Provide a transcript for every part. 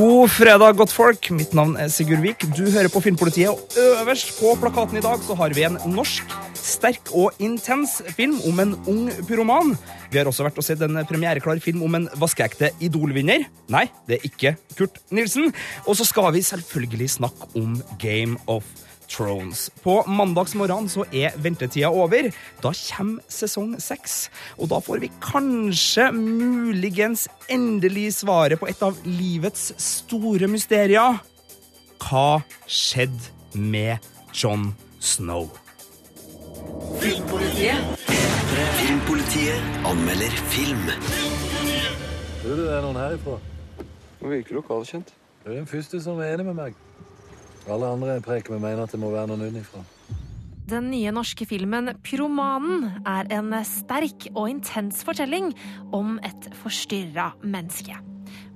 God fredag, godtfolk. Mitt navn er Sigurd Vik. Du hører på Filmpolitiet, og øverst på plakaten i dag så har vi en norsk, sterk og intens film om en ung pyroman. Vi har også vært og sett en premiereklar film om en vaskeekte Idol-vinner. Nei, det er ikke Kurt Nilsen. Og så skal vi selvfølgelig snakke om Game of Thrones. På mandagsmorgenen så er ventetida over. Da kommer sesong seks. Og da får vi kanskje, muligens, endelig svaret på et av livets store mysterier. Hva skjedde med John Snow? Filmpolitiet. Filmpolitiet anmelder film. Tror du det er noen herifra? Nå virker lokalkjent. Du er den første som er enig med meg. Alle andre jeg preker med, mener at det må være noen utenfra. Den nye norske filmen 'Pyromanen' er en sterk og intens fortelling om et forstyrra menneske.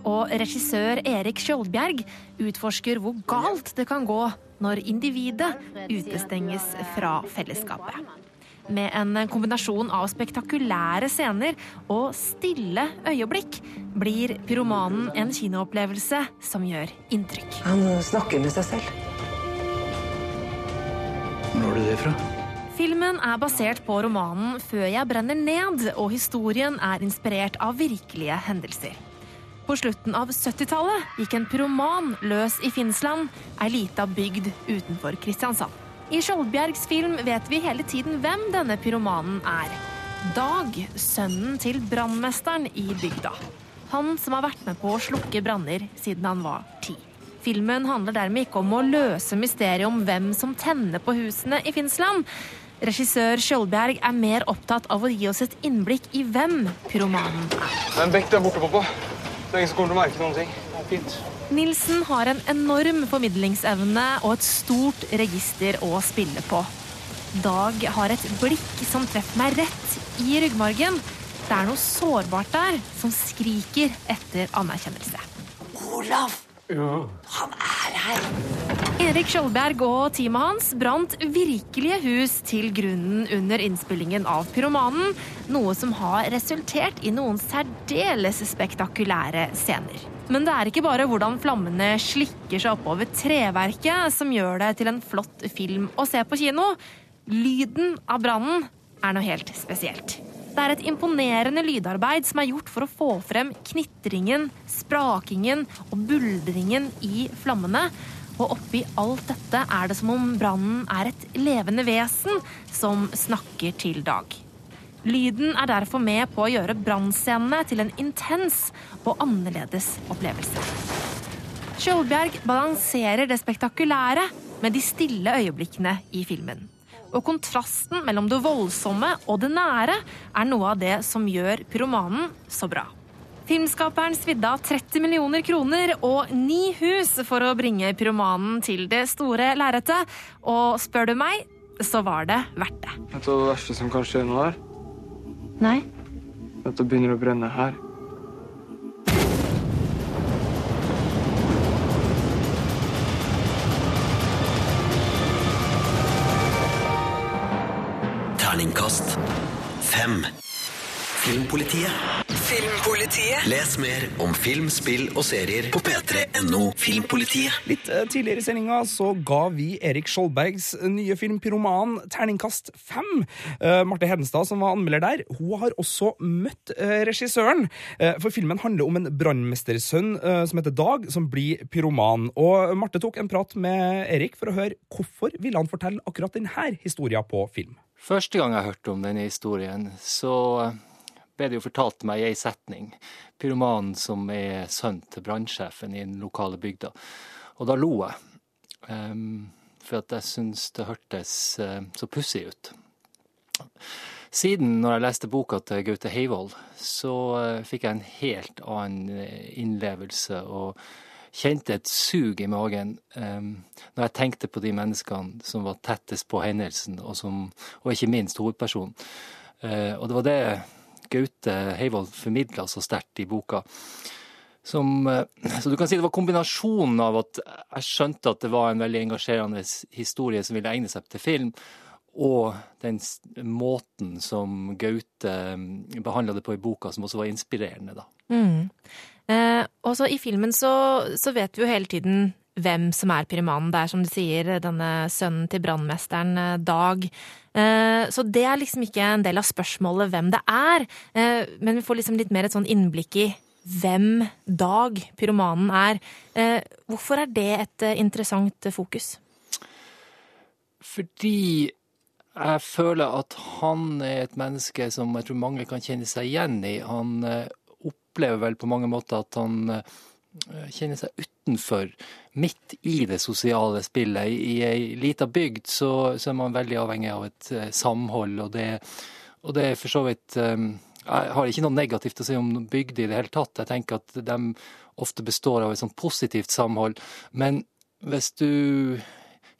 Og regissør Erik Skjoldbjerg utforsker hvor galt det kan gå når individet utestenges fra fellesskapet. Med en kombinasjon av spektakulære scener og stille øyeblikk blir pyromanen en kinoopplevelse som gjør inntrykk. Han snakker med seg selv. Hvor har du det fra? Filmen er basert på romanen 'Før jeg brenner ned', og historien er inspirert av virkelige hendelser. På slutten av 70-tallet gikk en pyroman løs i Finnsland, ei lita bygd utenfor Kristiansand. I Skjoldbjergs film vet vi hele tiden hvem denne pyromanen er. Dag, sønnen til brannmesteren i bygda. Han som har vært med på å slukke branner siden han var ti. Filmen handler dermed ikke om å løse mysteriet om hvem som tenner på husene i Finnsland. Regissør Skjoldbjerg er mer opptatt av å gi oss et innblikk i hvem pyromanen er. Det er en bekk der borte, pappa. Det er ingen som kommer til å merke noen ting. Det er fint. Nilsen har en enorm formidlingsevne og et stort register å spille på. Dag har et blikk som treffer meg rett i ryggmargen. Det er noe sårbart der som skriker etter anerkjennelse. Olav! Han er her! Erik Skjoldberg og teamet hans brant virkelige hus til grunnen under innspillingen av Pyromanen, noe som har resultert i noen særdeles spektakulære scener. Men det er ikke bare hvordan flammene slikker seg oppover treverket som gjør det til en flott film å se på kino. Lyden av brannen er noe helt spesielt. Det er et imponerende lydarbeid som er gjort for å få frem knitringen, sprakingen og buldringen i flammene. Og oppi alt dette er det som om brannen er et levende vesen som snakker til Dag. Lyden er derfor med på å gjøre brannscenene til en intens og annerledes opplevelse. Skjoldbjerg balanserer det spektakulære med de stille øyeblikkene i filmen. Og kontrasten mellom det voldsomme og det nære er noe av det som gjør pyromanen så bra. Filmskaperen svidde av 30 millioner kroner og ni hus for å bringe pyromanen til det store lerretet. Og spør du meg, så var det verdt det. Du hva det verste som kan skje nå er? Nei? At det begynner å brenne her. Terningkast fem. Filmpolitiet. Filmpolitiet. Les mer om film, spill og serier på p3.no Filmpolitiet. Litt eh, tidligere i sendinga så ga vi Erik Skjoldbergs nye film Pyroman terningkast fem. Uh, Marte Hedenstad, som var anmelder der, hun har også møtt uh, regissøren. Uh, for filmen handler om en brannmestersønn eh, som heter Dag, som blir pyroman. Og Marte tok en prat med Erik for å høre hvorfor ville han fortelle akkurat denne historien på film. Første gang jeg hørte om denne historien, så ble det jo fortalt meg i ei setning. Pyromanen som er sønn til brannsjefen i den lokale bygda. Og da lo jeg. Um, for at jeg syns det hørtes uh, så pussig ut. Siden, når jeg leste boka til Gaute Heivold, så uh, fikk jeg en helt annen uh, innlevelse og kjente et sug i magen um, når jeg tenkte på de menneskene som var tettest på hendelsen, og, som, og ikke minst hovedpersonen. og det var det Gaute Heivold formidla så sterkt i boka. Som, så du kan si det var kombinasjonen av at jeg skjønte at det var en veldig engasjerende historie som ville egne seg til film, og den måten som Gaute behandla det på i boka, som også var inspirerende, da. Mm. Eh, og så i filmen så, så vet vi jo hele tiden hvem som er pyromanen. Det er som du sier, denne sønnen til brannmesteren, eh, Dag. Eh, så det er liksom ikke en del av spørsmålet hvem det er, eh, men vi får liksom litt mer et sånn innblikk i hvem Dag, pyromanen, er. Hvorfor er det et interessant fokus? Fordi jeg føler at han er et menneske som jeg tror mange kan kjenne seg igjen i. Han opplever vel på mange måter at han kjenner seg utenfor, midt i det sosiale spillet. I ei lita bygd så, så, er man veldig avhengig av et eh, samhold, og det, og det er for så vidt Jeg har ikke noe negativt å si om bygder i det hele tatt. Jeg tenker at de ofte består av et sånn positivt samhold. Men hvis du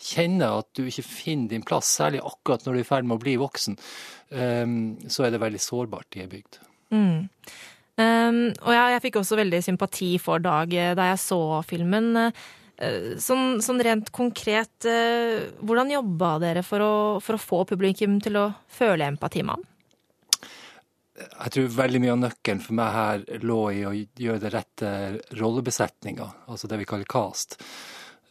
kjenner at du ikke finner din plass, særlig akkurat når du er i ferd med å bli voksen, så er det veldig sårbart i ei bygd. Mm. Um, og jeg, jeg fikk også veldig sympati for Dag da jeg så filmen. Uh, sånn, sånn, rent konkret, uh, hvordan jobba dere for å, for å, få publikum til å føle empati med ham? Jeg tror veldig mye av nøkkelen for meg her lå i å gjøre det rette rollebesetninga, altså det vi kaller cast.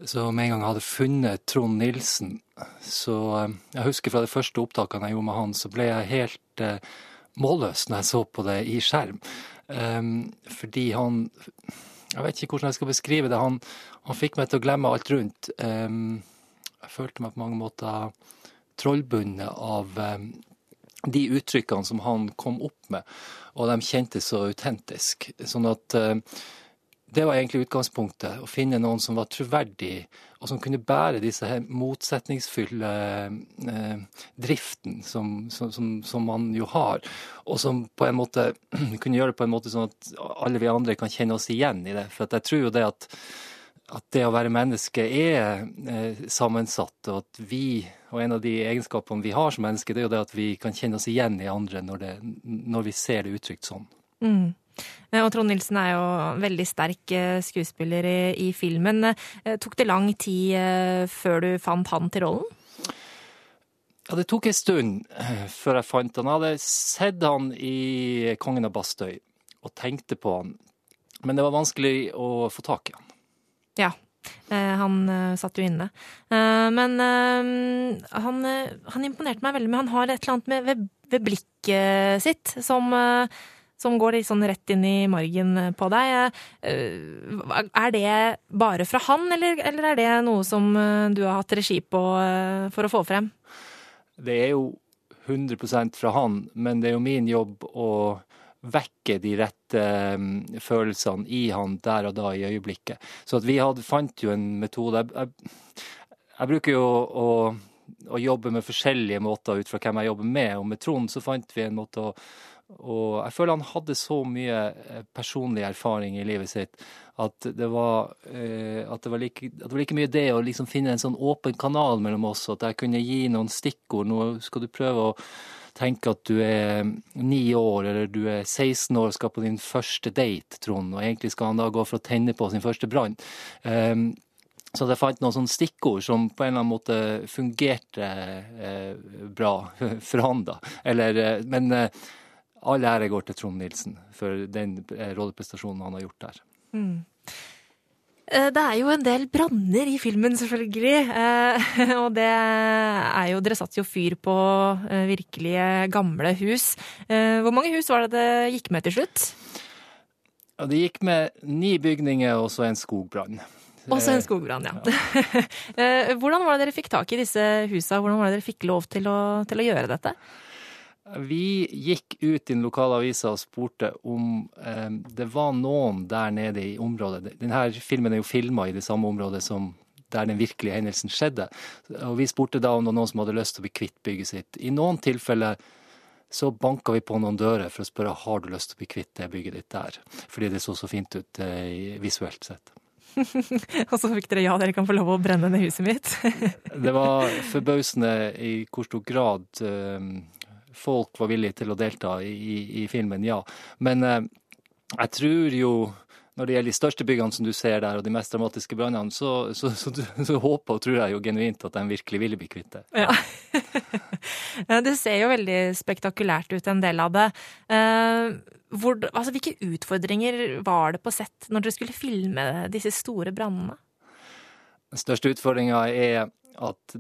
Så med en gang jeg hadde funnet Trond Nilsen, så eh, Jeg husker fra de første opptakene jeg gjorde med han, så ble jeg helt eh, målløs når jeg så på det i skjerm. Um, fordi han Jeg vet ikke hvordan jeg skal beskrive det. Han, han fikk meg til å glemme alt rundt. Um, jeg følte meg på mange måter trollbundet av um, de uttrykkene som han kom opp med, og de kjentes så autentisk. Sånn at det var egentlig utgangspunktet. Å finne noen som var troverdig, og som kunne bære disse her motsetningsfulle eh, driften som, som, som, man jo har. Og som på en måte kunne gjøre det på en måte sånn at alle vi andre kan kjenne oss igjen i det. For jeg tror jo det at, at det å være menneske er eh, sammensatt, og at vi og en av de egenskapene vi har som mennesker, det er jo det at vi kan kjenne oss igjen i andre når, det, når vi ser det uttrykt sånn. Mm. Eh, og Trond Nilsen er jo veldig sterk eh, skuespiller i, i filmen. Eh, tok det lang tid før du fant han til rollen? Ja, Det tok en stund før jeg fant han. Jeg hadde sett han i 'Kongen av Bastøy' og tenkte på han. Men det var vanskelig å få tak i han. Ja, han satt jo inne. Men han, han imponerte meg veldig med Han har et eller annet med, ved, ved blikket sitt som som går litt sånn rett inn i margen på deg. Eh, er det bare fra han, eller, eller er det noe som eh, du har hatt regi på eh, for å få frem? Det er jo 100% fra han, men det er jo min jobb å vekke de rette følelsene i han der og da i øyeblikket. Så vi hadde, fant jo en metode. Jeg, jeg, jeg bruker jo å, å, jobbe med forskjellige måter ut fra hvem jeg jobber med, og med Trond så fant vi en måte å og jeg føler han hadde så mye eh, personlig erfaring i livet sitt at det var, eh, at det var, like, at det var like, mye det å liksom finne en sånn åpen kanal mellom oss, at jeg kunne gi noen stikkord. Nå skal du prøve å tenke at du er ni år eller du er 16 år og skal på din første date, Trond, og egentlig skal han da gå for å tenne på sin første brann. Um, så jeg fant noen sånne stikkord som på en eller annen måte fungerte eh, bra for han, da. Eller, eh, men eh, all ære går til Trond Nilsen for den eh, rolleprestasjonen han har gjort der. Mm. Eh, det er jo en del branner i filmen, selvfølgelig. Eh, og det er jo Dere satte jo fyr på virkelige gamle hus. Hvor mange hus var det det gikk med til slutt? Ja, det gikk med ni bygninger og så en skogbrann. Også en skogbrann, ja. ja. Hvordan var det dere fikk tak i disse husa? Hvordan var det dere fikk lov til å, til å gjøre dette? Vi gikk ut i den lokale avisa og spurte om eh, det var noen der nede i området. Denne filmen er jo filma i det samme området som der den virkelige hendelsen skjedde. Og Vi spurte da om det var noen som hadde lyst til å bli kvitt bygget sitt. I noen tilfeller så banka vi på noen dører for å spørre har du lyst til å bli kvitt det bygget ditt der. Fordi det så så fint ut eh, visuelt sett. og så fikk dere ja, dere kan få lov å brenne ned huset mitt. det var forbausende i hvor stor grad eh, folk var villige til å delta i, i, i filmen, ja. Men eh, jeg tror jo når det gjelder de største byggene som du ser der, og de mest dramatiske brannene, så, så, så, så, håper og tror jeg jo genuint at de virkelig ville bli kvitt det. Ja. Det ser jo veldig spektakulært ut, en del av det. Eh, Hvor, altså, hvilke utfordringer var det på sett når dere skulle filme disse store brannene? Den største utfordringa er at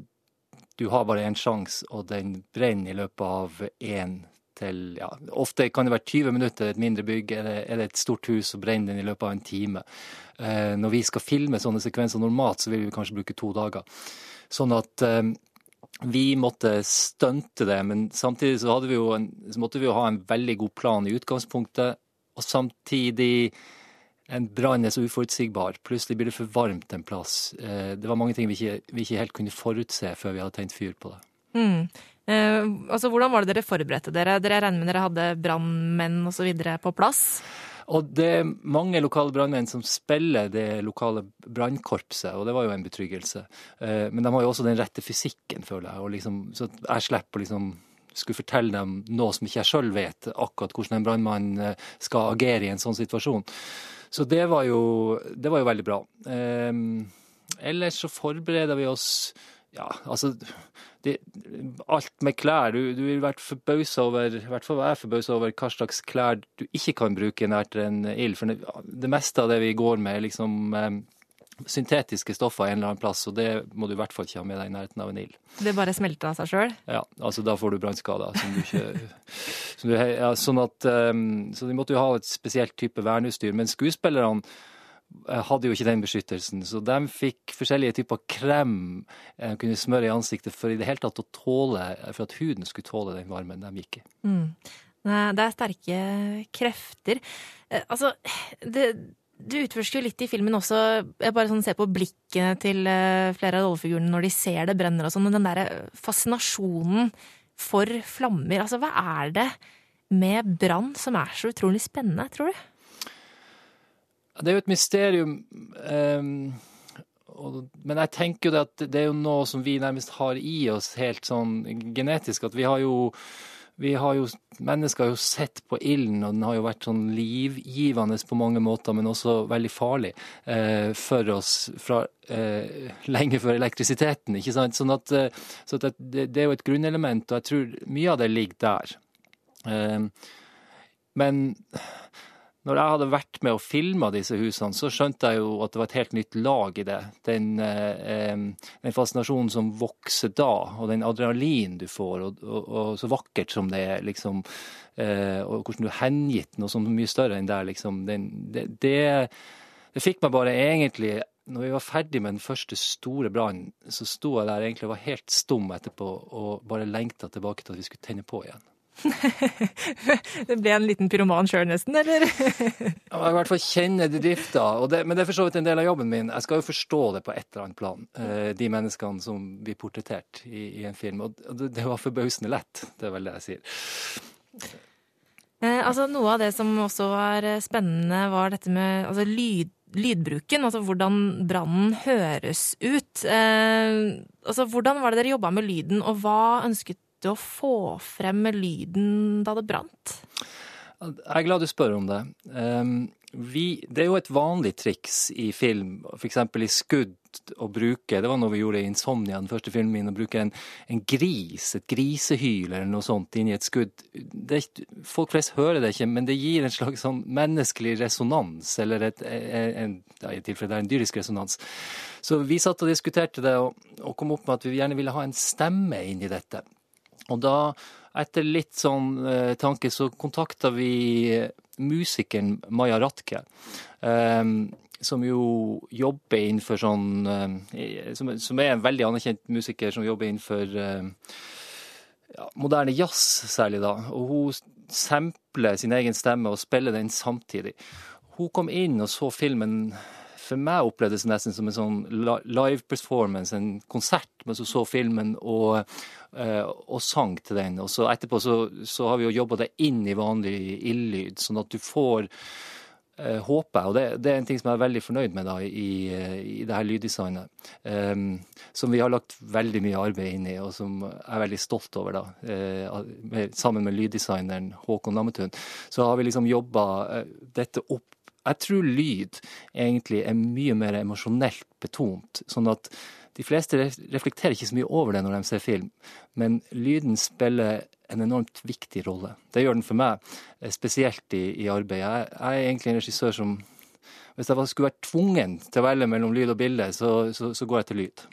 du har bare én sjanse, og den brenner i løpet av én til ja, Ofte kan det være 20 minutter, et mindre bygg eller, et stort hus, så brenner den i løpet av en time. Eh, når vi skal filme sånne sekvenser normalt, så vil vi kanskje bruke to dager. Sånn at eh, vi måtte stunte det, men samtidig så, vi en, så måtte vi jo ha en veldig god plan i utgangspunktet, og samtidig en brann er så uforutsigbar. Plutselig blir det for varmt en plass. Eh, Det var mange ting vi ikke, vi ikke helt kunne forutse før vi hadde tent fyr på det. Mm. Eh, altså, hvordan var det dere forberedte dere? Dere regner med dere hadde brannmenn osv. på plass? Og det er mange lokale brannmenn som spiller det lokale brannkorpset, og det var jo en betryggelse. Eh, Men de har jo også den rette fysikken, føler jeg. Og liksom, så jeg slipper å liksom skulle fortelle dem noe som ikke jeg sjøl vet, akkurat hvordan en brannmann eh, skal agere i en sånn situasjon. Så det var jo, det var jo veldig bra. Eh, ellers så forbereder vi oss ja, altså det, Alt med klær. Du, du vil være forbausa over, i hvert fall jeg er forbausa over hva slags klær du ikke kan bruke nært en ild. For det, det meste av det vi går med, er liksom eh, syntetiske stoffer en eller annen plass, og det må du i hvert fall ikke ha med deg i nærheten av en ild. Det bare smelter av seg sjøl? Ja, altså da får du brannskader. Som du ikke, som du, ja, sånn at, um, så de måtte jo ha et spesielt type verneutstyr. Men skuespillerne eh, hadde jo ikke den beskyttelsen, så de fikk forskjellige typer krem de kunne smøre i ansiktet for i det hele tatt å tåle, for at huden skulle tåle den varmen de gikk i. Mm. Det er sterke krefter. Eh, altså, det, du utforsker jo litt i filmen også. Jeg bare sånn ser på blikket til eh, flere av rollefigurene når de ser det brenner og sånn. men Den derre fascinasjonen for flammer. Altså, hva er det med brann som er så utrolig spennende, tror du? Det er jo et mysterium. Um, og, men jeg tenker jo det at det er jo noe som vi nærmest har i oss helt sånn genetisk. At vi har jo vi har jo, Mennesker har jo sett på ilden, og den har jo vært sånn livgivende på mange måter, men også veldig farlig eh, for oss fra eh, lenge før elektrisiteten. ikke sant? Sånn at, eh, så at det, det er jo et grunnelement, og jeg tror mye av det ligger der. Eh, men når jeg hadde vært med og filma disse husene, så skjønte jeg jo at det var et helt nytt lag i det. Den, eh, den fascinasjonen som vokser da, og den adrenalin du får, og, og, og så vakkert som det er, liksom. Eh, og hvordan du er hengitt noe sånt mye større enn der, liksom. Den, det, det, det fikk meg bare egentlig når vi var ferdig med den første store brannen, så sto jeg der egentlig og var helt stum etterpå og bare lengta tilbake til at vi skulle tenne på igjen. det ble en liten pyroman sjøl, nesten, eller? Ja, I hvert fall kjenne det drifta. Det, men det er for så vidt en del av jobben min. Jeg skal jo forstå det på et eller annet plan. Eh, de menneskene som blir portrettert i, i en film. Og det, det var forbausende lett. Det er vel det jeg sier. Eh, altså, noe av det som også var eh, spennende, var dette med altså, lyd, lydbruken. Altså hvordan brannen høres ut. Eh, altså, hvordan var det dere jobba med lyden, og hva ønsket du å få frem lyden da det brant? Jeg er glad du spør om det. Um, vi, det er jo et vanlig triks i film, f.eks. i skudd, å bruke Det var noe vi gjorde i 'Insomnia', den første filmen min, å bruke en, en gris, et grisehyl eller noe sånt, inn i et skudd. Det, folk flest hører det ikke, men det gir en slags sånn menneskelig resonans, eller et, en, ja, i tilfelle det er en dyrisk resonans. Så vi satt og diskuterte det, og, og kom opp med at vi gjerne ville ha en stemme inn i dette. Og da, etter litt sånn eh, tanke, så kontakta vi musikeren Maja Ratke. Eh, som jo jobber innenfor sånn eh, som, som, er en veldig anerkjent musiker som jobber innenfor eh, ja, moderne jazz, særlig da. Og hun sampler sin egen stemme og spiller den samtidig. Hun kom inn og så filmen for meg opplevdes det nesten som en sånn live performance, en konsert, mens hun så filmen og, og sang til den. Og så etterpå så, så har vi jo jobba det inn i vanlig ildlyd, sånn at du får håper og det, det, er en ting som jeg er veldig fornøyd med da, i, i det her lyddesignet, um, som vi har lagt veldig mye arbeid inn i, og som jeg er veldig stolt over. da, uh, med, Sammen med lyddesigneren Håkon Nammetun. så har vi liksom jobba uh, dette opp jeg tror lyd egentlig er mye mer emosjonelt betont. Sånn at De fleste reflekterer ikke så mye over det når de ser film, men lyden spiller en enormt viktig rolle. Det gjør den for meg, eh, spesielt i, i arbeidet. Jeg, jeg er egentlig en regissør som Hvis jeg skulle vært tvungen til å velge mellom lyd og bilde, så, så, så går jeg til lyd.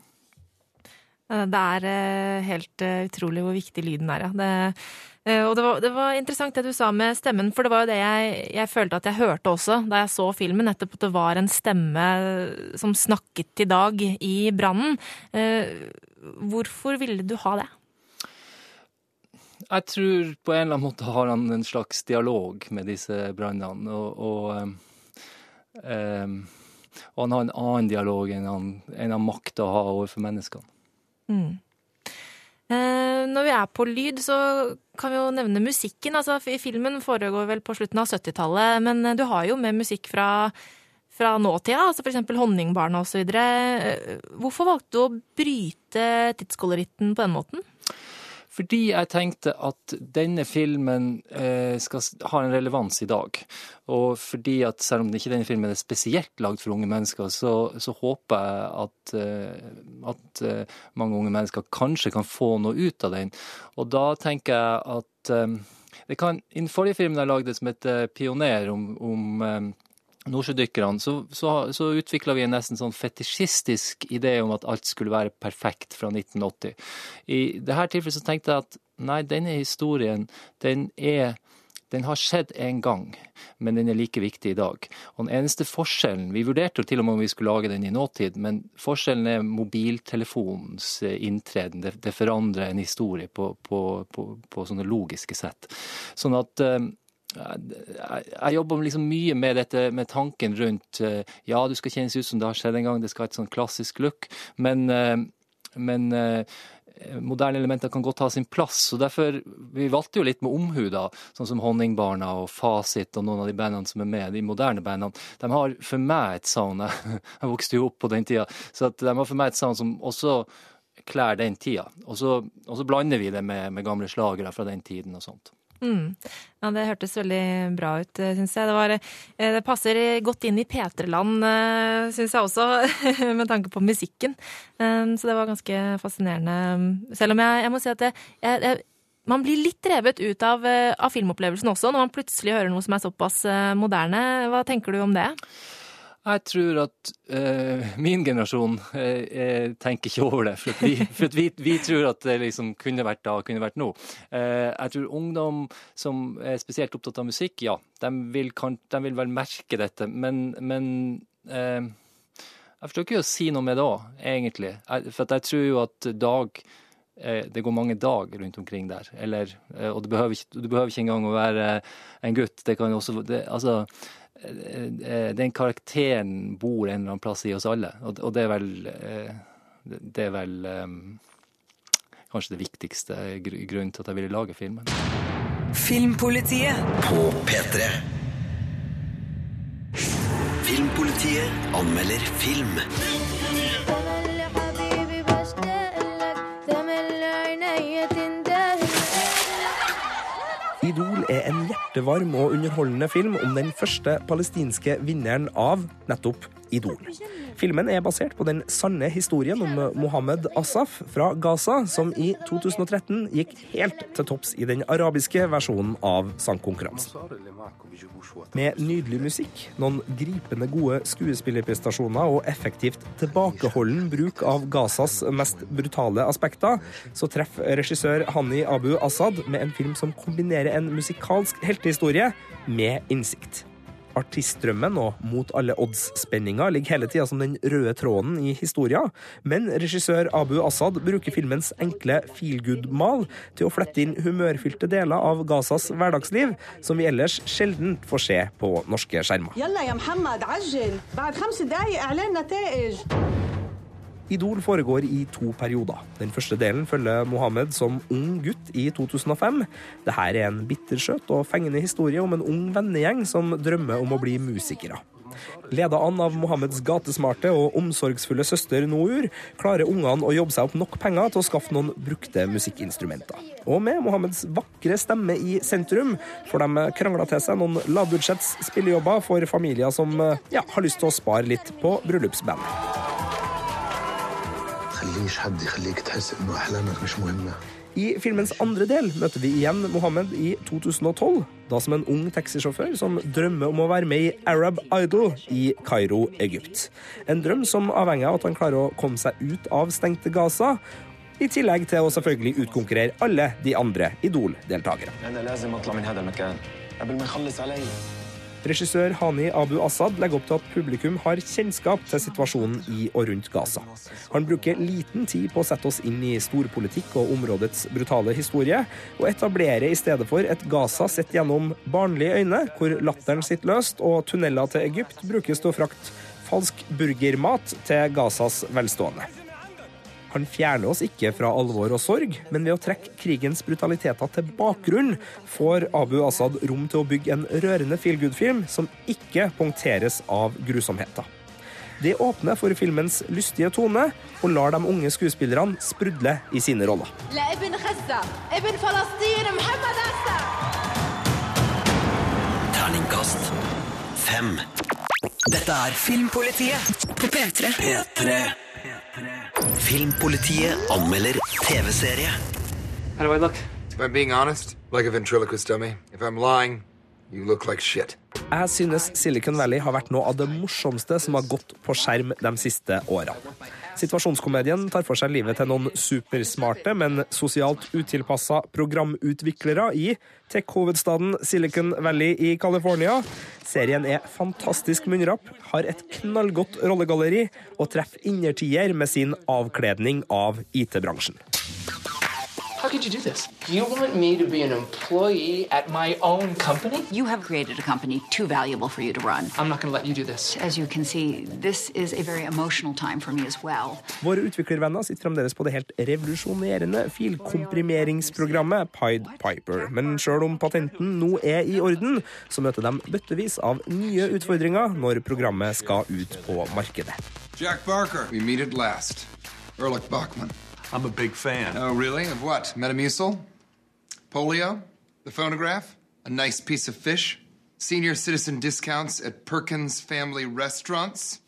Eh, Det er eh, helt utrolig hvor viktig lyden er, ja. Det, og det var, det var interessant det du sa med stemmen, for det var jo det jeg, jeg følte at jeg hørte også da jeg så filmen, nettopp at det var en stemme som snakket i dag i brannen. Eh, Hvorfor ville du ha det? Jeg tror på en eller annen måte har han en slags dialog med disse brannene, og, og, ehm, og han har en annen dialog enn han, enn han makter å ha overfor menneskene. Eh, Når vi er på lyd, så kan vi jo nevne musikken. Altså, fi- filmen foregår vel på slutten av 70-tallet, men eh, du har jo med musikk fra, fra nåtida, altså eksempel Honningbarna osv. Hvorfor valgte du å bryte tidskoloritten på den måten? Fordi jeg tenkte at denne filmen eh, skal ha en relevans i dag. Og fordi at selv om ikke denne filmen er spesielt lagd for unge mennesker, så, så håper jeg at, eh, at eh, mange unge mennesker kanskje kan få noe ut av den. Og da tenker jeg at det kan, I den forrige filmen jeg lagde som heter Pioner, om, om nordsjødykkerne, så, så, så utvikla vi en nesten sånn fetisjistisk idé om at alt skulle være perfekt fra 1980. I dette tilfellet så tenkte jeg at nei, denne historien, den er den har skjedd en gang, men den er like viktig i dag. Og den eneste forskjellen Vi vurderte jo til og med om vi skulle lage den i nåtid, men forskjellen er mobiltelefonens eh, inntreden. Det, det forandrer en historie på, på, på, på sånne logiske sett. Sånn at eh, jeg, jobber liksom mye med dette med tanken rundt eh, Ja, du skal kjennes ut som det har skjedd en gang, det skal ha et sånn klassisk look, men, eh, men eh, moderne elementer kan godt ha sin plass. og derfor, Vi valgte jo litt med omhu, da, sånn som Honningbarna og Fasit og noen av de bandene som er med, de moderne bandene. De har for meg et sound Jeg, vokste jo opp på den tida, så de har for meg et sound som også klær den tida. Og så blander vi det med, med gamle slagere fra den tiden og sånt. Mm. Ja, det hørtes veldig bra ut, syns jeg. Det, var, eh, det passer godt inn i P3-land, syns jeg også, med tanke på musikken. Eh, Så det var ganske fascinerende. Selv om jeg, jeg må si at jeg, jeg, man blir litt revet ut av, eh, av filmopplevelsen også, når man plutselig hører noe som er såpass eh, moderne. Hva tenker du om det? Jeg tror at uh, min generasjon eh, tenker ikke over det. For, vi, for vi, vi tror at det liksom kunne vært da, kunne vært nå. Uh, jeg tror ungdom som er spesielt opptatt av musikk, ja, de vil, kan, de vil vel merke dette. Men, men jeg forstår ikke å si noe med det òg, egentlig. Jeg, for jeg tror jo at dag det går mange dager rundt omkring der. Eller, og du behøver, ikke, du behøver ikke engang å være en gutt. Det kan også det, Altså Eh, eh, den karakteren bor en eller annen plass i oss alle. Og, det er vel, eh, det er vel kanskje det viktigste grunnen til at jeg ville lage filmen. Filmpolitiet på P3. Filmpolitiet anmelder film. Idol er en hjertevarm og underholdende film om den første palestinske vinneren av nettopp Idol. Filmen er basert på den sanne historien om Mohammed Asaf fra Gaza, som i 2013 gikk helt til topps i den arabiske versjonen av sangkonkurransen. Med nydelig musikk, noen gripende gode skuespillerprestasjoner og effektivt tilbakeholden bruk av Gazas mest brutale aspekter, så treffer regissør Hani Abu Assad med en film som kombinerer en musikalsk heltehistorie med innsikt. Artistdrømmen og mot alle odds-spenninga ligger hele tida som den røde tråden i historia, men regissør Abu Assad bruker filmens enkle feelgood-mal til å flette inn humørfylte deler av Gazas hverdagsliv, som vi ellers sjelden får se på norske skjermer. Idol foregår i to perioder. Den første delen følger Mohammed som ung gutt i 2005. Dette er en bittersøt og fengende historie om en ung vennegjeng som drømmer om å bli musikere. Leda an av Mohammeds gatesmarte og omsorgsfulle søster Nour, klarer ungene å jobbe seg opp nok penger til å skaffe noen brukte musikkinstrumenter. Og med Mohammeds vakre stemme i sentrum får de krangla til seg noen lavbudsjetts spillejobber for familier som ja, har lyst til å spare litt på bryllupsband. تخليش حد يخليك تحس انه احلامك مش مهمه I filmens andre del møter vi igjen Mohammed i 2012, da som en ung taxisjåfør som drømmer om å være med i Arab Idol i Kairo, Egypt. En drøm som avhenger av at han klarer å komme seg ut av stengte Gaza, i tillegg til å selvfølgelig utkonkurrere alle de andre Idol-deltakere. Regissør Hani Abu Assad legger opp til at publikum har kjennskap til situasjonen i og rundt Gaza. Han bruker liten tid på å sette oss inn i storpolitikk og områdets brutale historie, og etablerer i stedet for et Gaza sett gjennom barnlige øyne, hvor latteren sitter løst og tunneler til Egypt brukes til å frakte falsk burgermat til Gazas velstående. Han fjerner oss ikke fra alvor og sorg, men ved å trekke krigens brutaliteter til bakgrunn får Abu Asaad rom til å bygge en rørende feel good-film som ikke punkteres av grusomheter. Det åpner for filmens lystige tone og lar de unge skuespillerne sprudle i sine roller. Terningkast fem. Dette er Filmpolitiet på P3. P3. Filmpolitiet anmelder TV-serie. How do I look? If I'm being honest, like a ventriloquist dummy. If I'm lying, you look like shit. Jeg synes Silicon Valley har vært noe av det morsomste som har gått på skjerm de siste årene. Situasjonskomedien tar for seg livet til noen supersmarte, men sosialt utilpassa programutviklere i tech-hovedstaden Silicon Valley i California. Serien er fantastisk munnrapp, har et knallgodt rollegalleri og treffer innertier med sin avkledning av IT-bransjen. How could you do this? You want me to be an employee at my own company? You have created a company too valuable for you to run. I'm not going to let you do this. As you can see, this is a very emotional time for me as well. Våre utviklervenner sitter fremdeles på det helt revolusjonerende filkomprimeringsprogrammet Pied Piper. Men selv om patenten nå er i orden, så møter de bøttevis av nye utfordringer når programmet skal ut på markedet. Jack Barker. We meet at last. Erlich Bachman. I'm a big fan. Oh, really? Of what? Metamucil? Polio? The phonograph? A nice piece of fish? Senior citizen discounts at Perkins Family Restaurants?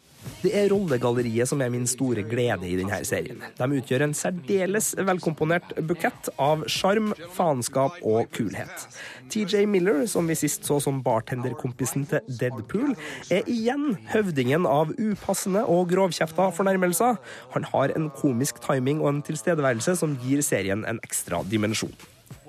Det er rollegalleriet som er min store glede i denne serien. De utgjør en særdeles velkomponert bukett av sjarm, faenskap og kulhet. TJ Miller, som vi sist så som bartenderkompisen til Deadpool, er igjen høvdingen av upassende og grovkjefta fornærmelser. Han har en komisk timing og en tilstedeværelse som gir serien en ekstra dimensjon.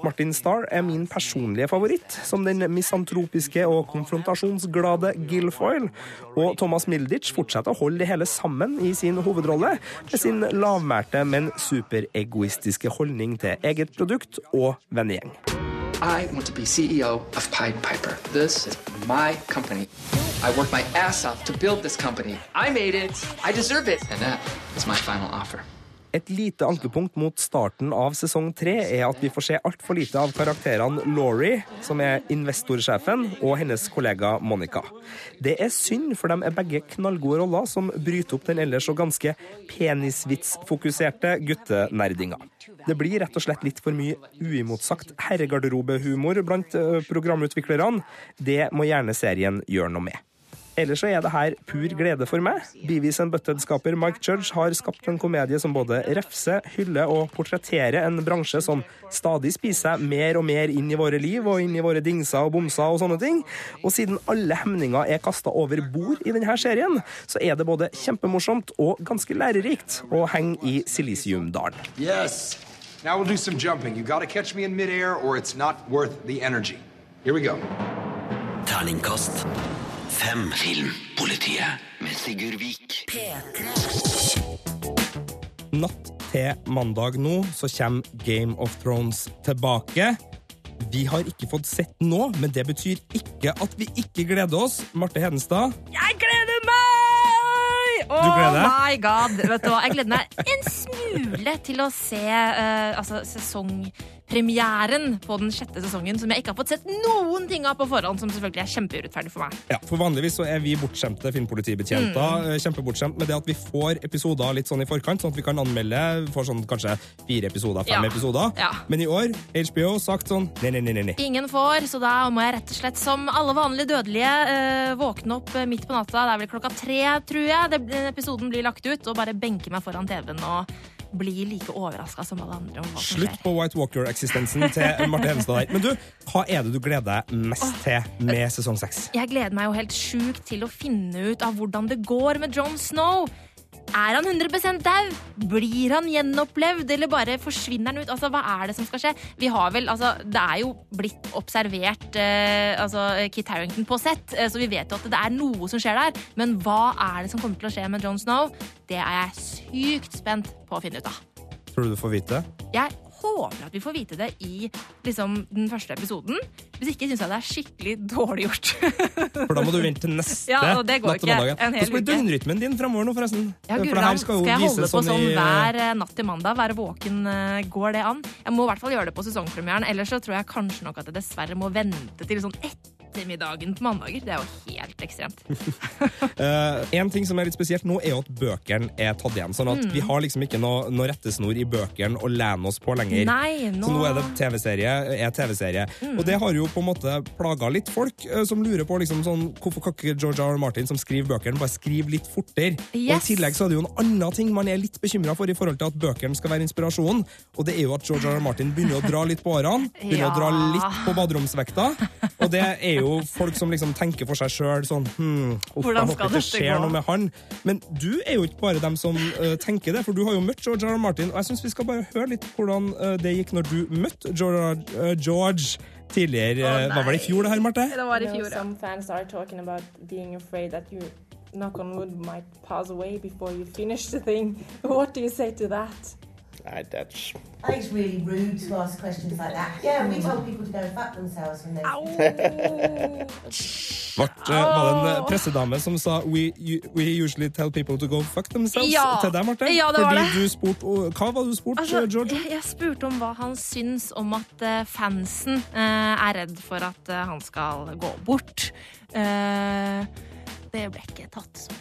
Martin Starr er min personlige favoritt, som den misantropiske og konfrontasjonsglade Guilfoyle. Og Thomas Milditch fortsetter å holde det hele sammen i sin hovedrolle, med sin lavmælte, men superegoistiske holdning til eget produkt og vennegjeng. I want to be CEO of Pied Piper. This is my company. I worked my ass off to build this company. I made it. I deserve it. And that is my final offer. Et lite ankepunkt mot starten av sesong tre er at vi får se altfor lite av karakterene Laurie, som er investorsjefen, og hennes kollega Monica. Det er synd, for de er begge knallgode roller som bryter opp den ellers så ganske penisvitsfokuserte guttenerdinga. Det blir rett og slett litt for mye uimotsagt herregarderobehumor blant ø, programutviklerne. Det må gjerne serien gjøre noe med. Ellers så er det her pur glede for meg. Beavis and Butted-skaper Mike Judge har skapt en komedie som både refser, hyller og portretterer en bransje som stadig spiser mer og mer inn i våre liv og inn i våre dingser og bomser og sånne ting. Og siden alle hemninger er kasta over bord i denne serien, så er det både kjempemorsomt og ganske lærerikt å henge i Silisiumdalen. Yes. Now we'll do some jumping. You gotta catch me in midair or it's not worth the energy. Here we go. Terningkast fem. Filmpolitiet med Sigurd Vik. Natt til mandag nå så kommer Game of Thrones tilbake. Vi har ikke fått sett nå, men det betyr ikke at vi ikke gleder oss. Marte Hedenstad, Jeg gleder meg! Oh Du gleder deg? my god. Vet du hva? Jeg gleder meg en smule til å se uh, altså, sesongpremieren på den sjette sesongen, som jeg ikke har fått sett noen ting av på forhånd, som selvfølgelig er kjempeurettferdig for meg. Ja, for Vanligvis så er vi bortskjemte filmpolitibetjenter. Mm. Kjempebortskjemt med det at vi får episoder litt sånn i forkant, sånn at vi kan anmelde for sånn kanskje fire episoder, fem Ja. episoder. Ja. Men i år, HBO sagt sånn nei, nei, nei, nei, nei. Ingen får, så da må jeg rett og slett som alle vanlige dødelige øh, våkne opp eh, midt på natta. Det er vel klokka tre, tror jeg, det, episoden blir lagt ut, og bare benke meg foran TV-en og bli like overraska som alle andre om hva som Slutt på White Walker-eksistensen til Marte Hevenstad der. Men du, hva er det du gleder deg mest til med sesong seks? Jeg gleder meg jo helt sjukt til å finne ut av hvordan det går med Jon Snow. Er han 100 dau? Blir han gjenopplevd, eller bare forsvinner han ut? Altså, Hva er det som skal skje? Vi har vel, altså, Det er jo blitt observert eh, altså, Kit Harrington på sett, eh, så vi vet jo at det er noe som skjer der. Men hva er det som kommer til å skje med Jon Snow? Det er jeg sykt spent på å finne ut av. Tror du du får vite det? Jeg håper at vi får vite det i liksom, den første episoden. Hvis ikke syns jeg det er skikkelig dårlig gjort. For da må du vente til neste Ja, og det går natt til mandag. Hvordan blir døgnrytmen din fremover nå, forresten? Ja, For det her skal, skal jeg holde på sånn i, eh, hver eh, natt til mandag? Være våken? eh, Går det an? Jeg må i hvert fall gjøre det på sesongpremieren. Ellers så tror jeg kanskje nok at jeg dessverre må vente til sånn ettermiddagen på mandager. Det er jo helt ekstremt. uh, en ting som er litt spesielt nå, er jo at bøkene er tatt igjen. Sånn at Mm. vi har liksom ikke noe, noe rettesnor i bøkene å lene oss på lenger. Nei, nå- Så nå er det TV-serie. er TV-serie. Mm. Og det har jo på en måte plaga litt folk uh, som lurer på liksom sånn, hvorfor kan ikke George R. R. Martin, som skriver bøkene, bare skrive litt fortere? Og I tillegg så er det jo en annen ting man er litt bekymra for i forhold til at bøkene skal være inspirasjon, og det er jo at George R. R. Martin begynner å dra litt på årene. Begynner å dra litt på baderomsvekta. Og det er jo folk som liksom tenker for seg sjøl sånn hm, opp, Hvordan skal dette skjer gå? noe med han. Men du er jo ikke bare dem som uh, tenker det, for du har jo møtt George R. R. Martin, og jeg syns vi skal bare høre litt hvordan uh, det gikk når du møtte George, uh, George tidligere. Oh, Hva var det i fjor, det her, Marte? Det var i fjor, ja. Some fans are talking about being afraid that you, knock on wood, might pass away before you finish the thing. What do you say to that? Nei, that's I think it's really rude to ask questions like that. Yeah, we told people to go and fuck themselves when they. Vart, eh, var det en eh, pressedame som sa we, we usually tell people to go fuck themselves Ja. til deg, Marte? Ja, det var Fordi det. du spurt, Hva var det du spurte, Altså, George? jeg, jeg spurte om hva han syns om at eh, fansen uh, er redd for at uh, han skal gå bort. Uh, det ble ikke tatt så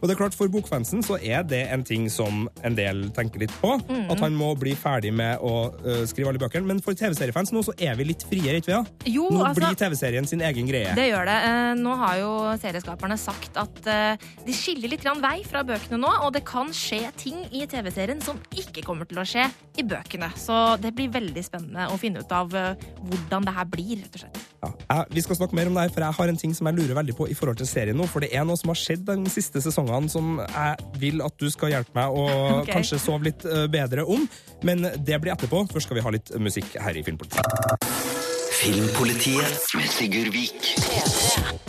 Og det er klart, For bokfansen så er det en ting som en del tenker litt på. Mhm. At han må bli ferdig med å uh, skrive alle bøkene. Men for TV-seriefans nå så er vi litt friere, ikke da? Nå altså- blir TV-serien sin egen greie. Det gjør det. Uh, Nå har jo serieskaperne sagt at uh, de skiller litt vei fra bøkene nå, og det kan skje ting i TV-serien som ikke kommer til å skje i bøkene. Så det blir veldig spennende å finne ut av eh, hvordan det her blir, rett og slett. Ja. Jeg, vi skal snakke mer om det her, for jeg har en ting som jeg lurer veldig på i forhold til serien nå. For det er noe som har skjedd den siste sesongene som jeg vil at du skal hjelpe meg å okay. kanskje sove litt eh, bedre om. Men det blir etterpå. Først skal vi ha litt musikk her i Filmpolitiet. Filmpolitiet med Sigurd Vik.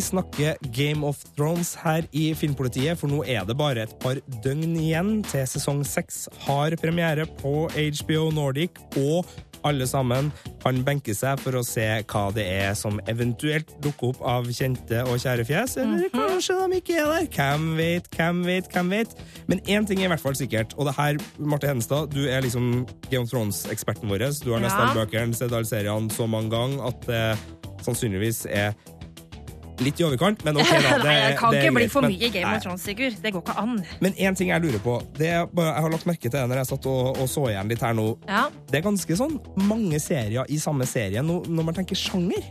Vi snakker Game of Thrones her i Filmpolitiet, for nå er det bare et par døgn igjen til sesong seks har premiere på HBO Nordic, og alle sammen kan benke seg for å se hva det er som eventuelt dukker opp av kjente og kjære fjes, eller kanskje de ikke er der. Hvem vet, hvem vet, hvem vet. Men én ting er i hvert fall sikkert, og det her, Marte Henstad, du er liksom Game of Thrones-eksperten vår. Du har nesten Ja. bøkene, sett alle seriene så mange ganger at det sannsynligvis er litt i overkant, men ok da. Det, Nei, det kan ikke bli for men- mye Game of Thrones, Sigurd. Det går ikke an. Men én ting jeg lurer på, det er bare, jeg har lagt merke til det når jeg satt og, og så igjen litt her nå. Ja. Det er ganske sånn mange serier i samme serie nå, når man tenker sjanger.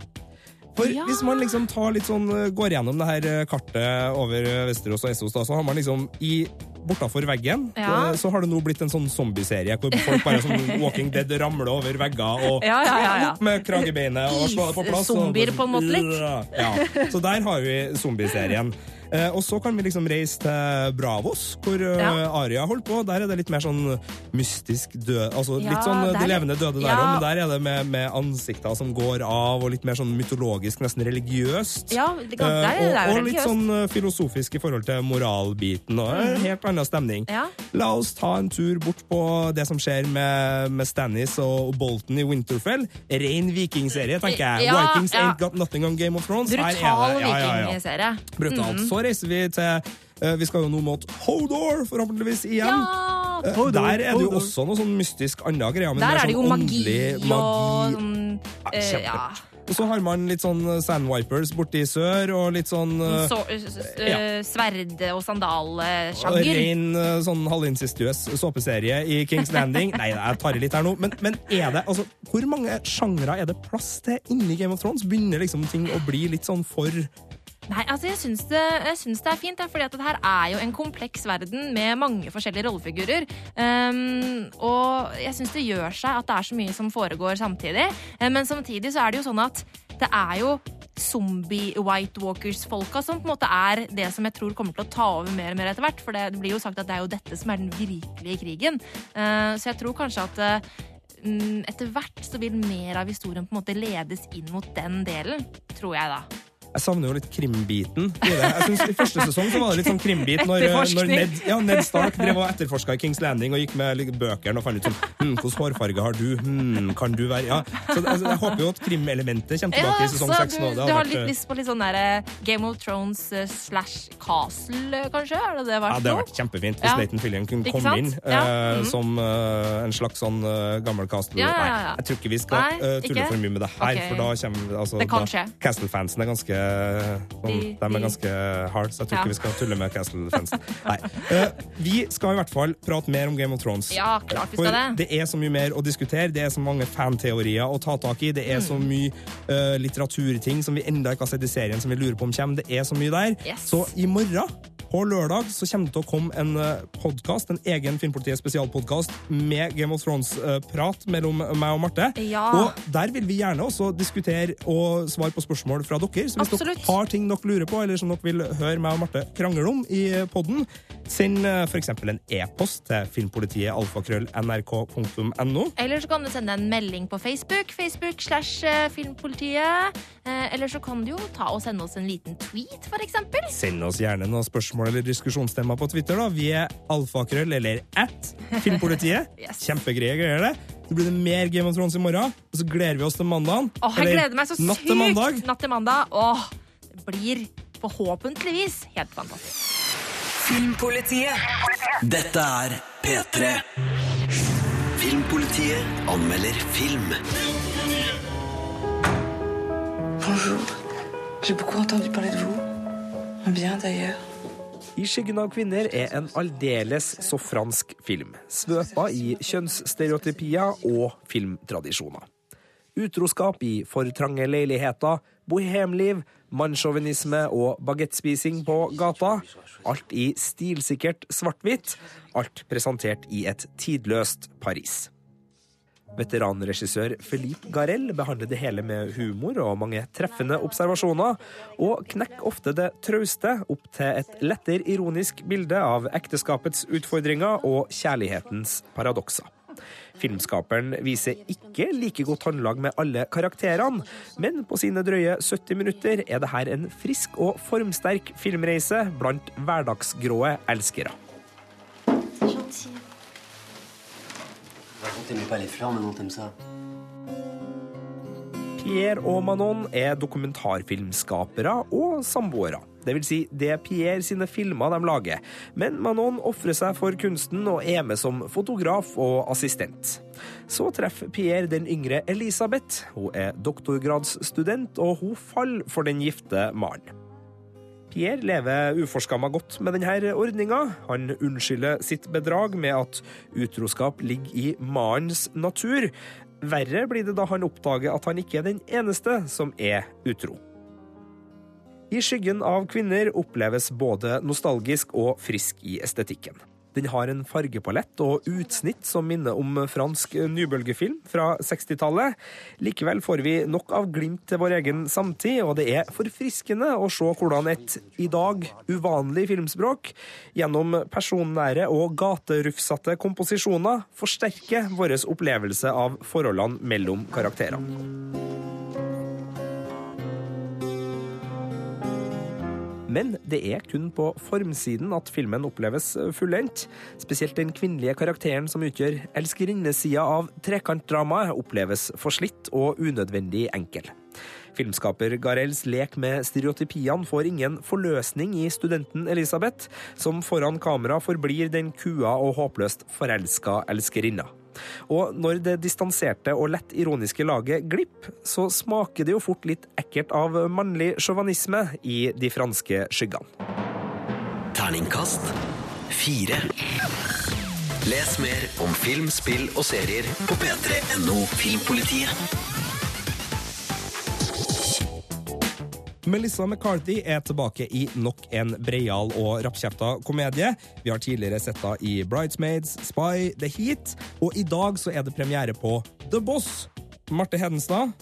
For Ja. hvis man liksom tar litt sånn, eh, går gjennom det her eh, kartet over eh, Vesterås og Essos, da, så har man liksom i Bortafor veggen Ja. eh, så har det nå blitt en sånn zombieserie hvor folk bare som Walking Dead ramler over vegger og Ja, ja, ja, ja. opp med kragebeinet og slå det på plass. Zombier, på en måte litt. Ja. Så der har vi zombieserien. Eh, og så kan vi liksom reise til Bravos, hvor eh, Ja. Aria holdt på. Der er det litt mer sånn mystisk død Altså Ja, litt sånn eh, det De levende døde der Ja. men der er det med, med ansikter som går av, og litt mer sånn mytologisk, nesten religiøst. Ja, det, kan- Eh, det, er, det er og, jo og litt sånn eh, filosofisk i forhold til moralbiten. Og en Mhm. helt annen stemning. Ja. La oss ta en tur bort på det som skjer med, med Stannis og Bolton i Winterfell. Ren vikingserie, tenker jeg. Vikings ain't got nothing on Game of Thrones. Brutal vikingserie. Brutalt. Mm. Så reiser vi til eh, Vi skal jo nå mot Hodor, forhåpentligvis igjen. Ja! Eh, Hodor, Der er det jo Hodor. også noe sånn mystisk anna greier. Men Der det er det jo sånn magi åndelig og magi. sånn eh. Ja. Og så har man litt sånn sandwipers borte i sør, og litt sånn eh, Så, sverd- og og sandalsjanger. Eh, sånn halvinsistuøs såpeserie i Kings Landing. Nei, jeg tar i litt her nå, men, men er det altså Hvor mange sjangre er det plass til inni Game of Thrones? Begynner liksom ting å bli litt sånn for Nei, altså jeg syns det, det er fint, for det her er jo en kompleks verden med mange forskjellige rollefigurer. Um, og jeg syns det gjør seg at det er så mye som foregår samtidig. Um, men samtidig så er det jo sånn at det er jo zombie-white walkers-folka som på en måte er det som jeg tror kommer til å ta over mer og mer etter hvert. For det blir jo sagt at det er jo dette som er den virkelige krigen. Uh, så jeg tror kanskje at uh, etter hvert så vil mer av historien på en måte ledes inn mot den delen, tror jeg da. Jeg savner jo litt krimbiten i det. Jeg synes I første sesong så var det litt sånn krimbit når, når Ned, ja, Ned Stark drev og etterforska i Kings Landing og gikk med bøkene og fant ut sånn hm, Hvilken hårfarge har du? Hm, kan du være Ja. Så altså, Jeg håper jo at krimelementet kommer tilbake ja, i sesong seks nå. Du, du har litt lyst på litt sånn der Game of Thrones uh, slash Castle, kanskje? Det det vært ja, det har vært kjempefint hvis ja. Leighton Fillian kunne komme inn ja. uh, mm. som uh, en slags sånn gammel Castle. Nei, jeg tror ikke vi skal uh, tulle for mye med det her, okay. for da kommer altså. Castle-fansen er ganske de, de, er ganske hard, så jeg tror ja. ikke vi skal tulle med Castle-fansen. Uh, vi skal i hvert fall prate mer om Game of Thrones. Ja, klart vi skal det. det er så mye mer å diskutere, det er så mange fanteorier å ta tak i, det er mm. så mye uh, litteraturting som vi enda ikke har sett i serien som vi lurer på om kommer. Det er så mye der. Yes. Så i morgen på lørdag så kommer det til å komme en podcast, podkast, en egen Filmpolitiet spesialpodkast med Game of Thrones-prat mellom meg og Marte. Ja. Og der vil vi gjerne også diskutere og svare på spørsmål fra dere. Så hvis Absolutt. dere har ting dere lurer på, eller som dere vil høre meg og Marte krangle om i podden, send f.eks. en e-post til filmpolitiet alfakrøll.nrk.no. Eller så kan du sende en melding på Facebook. Facebook slash eh, Filmpolitiet. Eller så kan du jo ta og sende oss en liten tweet, f.eks. Send oss gjerne noen spørsmål eller diskusjonstema på Twitter. da. Vi er alfakrøll, eller at Filmpolitiet. yes. Kjempegreie greier, det. Så blir det mer Game of Thrones i morgen, og så gleder vi oss til mandagen. Åh, jeg gleder meg så sykt! Natt til mandag. Natt til mandag. Åh, det blir forhåpentligvis helt fantastisk. Filmpolitiet. Dette er P3. Filmpolitiet anmelder film. Bonjour. J'ai beaucoup entendu parler de vous. Bien, d'ailleurs. I skyggen av kvinner er en aldeles så fransk film, svøpa i kjønnsstereotypier og filmtradisjoner. Utroskap i for trange leiligheter, bohemliv, mannssjåvinisme og bagettspising på gata. Alt i stilsikkert svart-hvitt. Alt presentert i et tidløst Paris. Veteranregissør Philippe Garel behandler det hele med humor og mange treffende observasjoner, og knekker ofte det trauste opp til et lettere ironisk bilde av ekteskapets utfordringer og kjærlighetens paradokser. Filmskaperen viser ikke like godt håndlag med alle karakterene, men på sine drøye 70 minutter er det her en frisk og formsterk filmreise blant hverdagsgrå elskere. T'aimais pas les fleurs, maintenant t'aimes ça. Pierre og Manon er dokumentarfilmskapere og samboere. Det vil si, det er Pierre sine filmer de lager, men Manon ofrer seg for kunsten og er med som fotograf og assistent. Så treffer Pierre den yngre Elisabeth. Hun er doktorgradsstudent, og hun faller for den gifte mannen. Pierre lever uforskamma godt med denne ordninga. Han unnskylder sitt bedrag med at utroskap ligger i mannens natur. Verre blir det da han oppdager at han ikke er den eneste som er utro. I skyggen av kvinner oppleves både nostalgisk og frisk i estetikken. Den har en fargepalett og utsnitt som minner om fransk nybølgefilm fra 60-tallet. Likevel får vi nok av glimt til vår egen samtid, og det er forfriskende å se hvordan et i dag uvanlig filmspråk gjennom personnære og gaterufsete komposisjoner forsterker vår opplevelse av forholdene mellom karakterene. Men det er kun på formsiden at filmen oppleves fullendt. Spesielt den kvinnelige karakteren som utgjør elskerinnesida av trekantdramaet, oppleves forslitt og unødvendig enkel. Filmskaper Garels lek med stereotypiene får ingen forløsning i studenten Elisabeth, som foran kamera forblir den kua og håpløst forelska elskerinna. Og når det distanserte og lett ironiske laget glipp, så smaker det jo fort litt ekkelt av mannlig sjåvanisme i de franske skyggene. Terningkast fire. Les mer om film, spill og serier på p3.no Filmpolitiet. Melissa McCarthy er tilbake i nok en breial og rappkjefta komedie. Vi har tidligere sett henne i Bridesmaids, Spy, The Heat, og i dag så er det premiere på The Boss. Marte Hedenstad,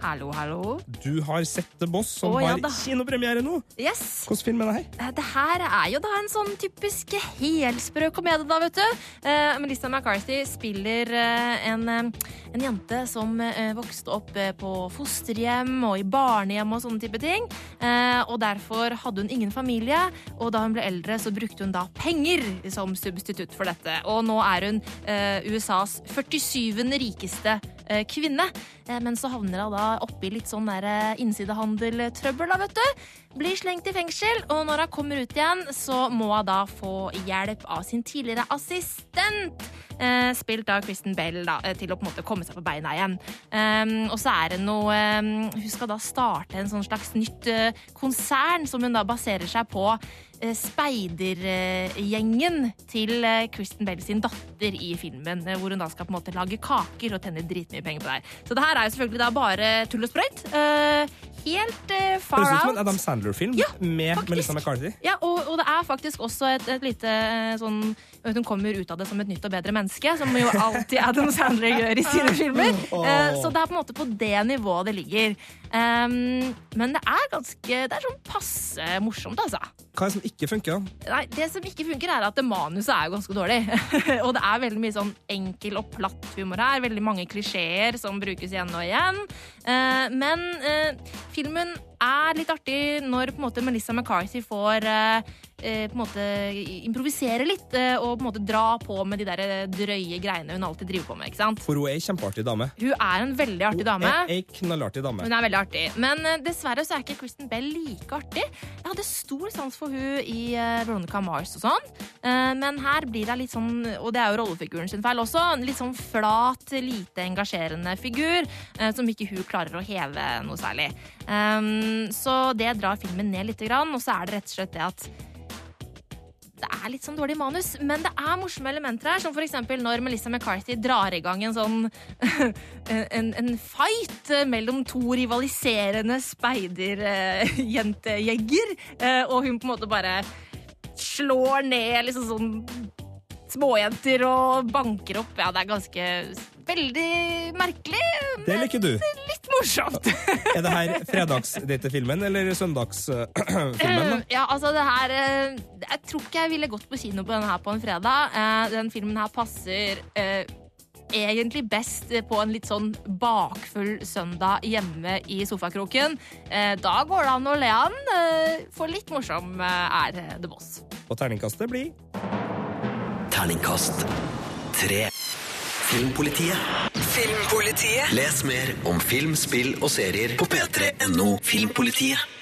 Hallo, hallo. du har sett The Boss, som Å, ja har kinopremiere nå. Yes. Hvilken film er det her? Eh, Det her er jo da en sånn typisk helsprø komedie, da, vet du. Uh, Melissa McCarthy spiller uh, en, en jente som uh, vokste opp på fosterhjem og i barnehjem og sånne type ting. Og derfor hadde hun ingen familie, og da hun ble eldre, så brukte hun da penger som substitutt for dette. Og nå er hun USAs 47. rikeste kvinne. Eh, Men så havner hun da oppi litt sånn eh, innsidehandeltrøbbel, da, vet du. Blir slengt i fengsel, og når hun kommer ut igjen, så må hun da få hjelp av sin tidligere assistent. eh, Spilt av Kristen Bell, da, til å på en måte komme seg på beina igjen. Um, og så er det noe um, Hun skal da starte en sånn slags nytt konsern som hun da baserer seg på speidergjengen til eh, Kristen Bell sin datter i filmen, eh, hvor hun da skal på en måte lage kaker og tjene dritmye penger på det. Så det her er jo selvfølgelig da bare tull og sprøyt. Eh, helt eh, far Høres ut som en Adam Sandler-film med Melissa McCarthy. Ja, og, og det er faktisk også et, et lite eh, sånn Hun kommer ut av det som et nytt og bedre menneske, som jo alltid Adam Sandler gjør i sine filmer. Eh, så det er på en måte på det nivået det ligger. Um, men det er ganske Det er sånn passe morsomt, altså. Hva er det som ikke funker? Nei, Det som ikke funker, er at manuset er jo ganske dårlig. og det er veldig mye sånn enkel og platt humor her. Veldig mange klisjeer som brukes igjen og igjen. Eh, men eh, filmen er litt artig når på en måte Melissa McCarthy får eh, eh, på en måte improvisere litt eh, og på en måte dra på med de der drøye greiene hun alltid driver på med. ikke sant? For hun er ei kjempeartig dame. Hun er en veldig artig dame. Ei, ei knallartig dame. Hun er veldig artig. Men dessverre så er ikke Kristen Bell like artig. Jeg hadde stor sans for hun i Veronica Mars og sånn. Eh, men her blir det litt sånn, og det er jo rollefiguren sin feil også, en litt sånn flat, lite engasjerende figur som ikke hun klarer å heve noe særlig. Um, så det drar filmen ned litt. og så er det rett og slett det at det er litt sånn dårlig manus, men det er morsomme elementer her, som eksempel når Melissa McCarthy drar i gang en sånn en, en fight mellom to rivaliserende speiderjentejegger. og hun på en måte bare slår ned liksom sånn småjenter og banker opp. Ja, det er ganske veldig merkelig, Det liker du. litt morsomt. Er det her fredagsdatefilmen eller søndagsfilmen? da? Ja, altså det her eh, Jeg tror ikke jeg ville gått på kino på denne her på en fredag. Eh, Den filmen her passer eh, egentlig best på en litt sånn bakfull søndag hjemme i sofakroken. Eh, Da går det an å le av den, eh, for litt morsom eh, er The Boss. Og terningkastet blir Terningkast tre. Filmpolitiet. Filmpolitiet. Les mer om film, spill og serier på p3.no Filmpolitiet.